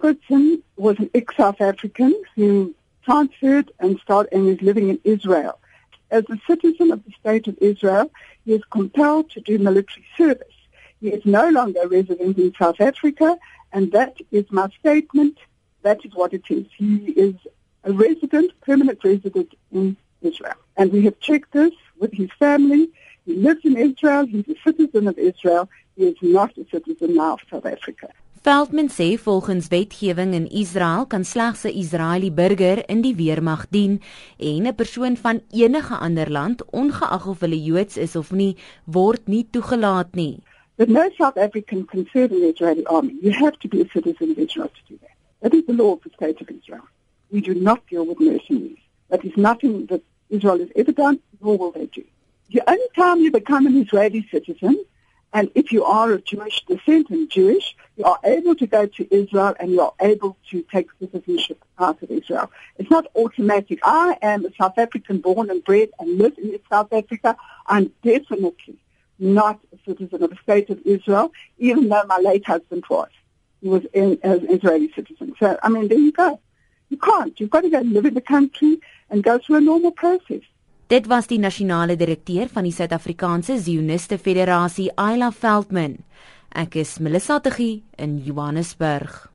Goodson was an ex-South African who transferred and started and is living in Israel. As a citizen of the State of Israel, he is compelled to do military service. He is no longer resident in South Africa, and that is my statement. That is what it is. He is a resident, permanent resident in Israel. And we have checked this with his family. He lives in Israel. He's a citizen of Israel. He is not a citizen now of South Africa. Feldman sê volgens wetgewing in Israel kan slegs 'n Israeliese burger in die weermag dien en 'n persoon van enige ander land, ongeag of hulle Joods is of nie, word nie toegelaat nie. But no South African can serve in the Israeli army. You have to be a citizen of Israel to do that. That is the law of the state of Israel. We do not deal with mercenaries. That is nothing that Israel has ever done, nor will they do. The only time you become an Israeli citizen and if you are of Jewish descent and Jewish, you are able to go to Israel and you are able to take citizenship out of Israel. It's not automatic. I am a South African born and bred and live in South Africa. I'm definitely not a citizen of the state of Israel, even though my late husband was. He was in, an Israeli citizen. So, I mean, there you go. You can't. You've got to go live in the country and go through a normal process. Dit was die nasionale direkteur van die Suid-Afrikaanse Zioniste Federasie, Ayla Veldman. Ek is Melissa Tuggie in Johannesburg.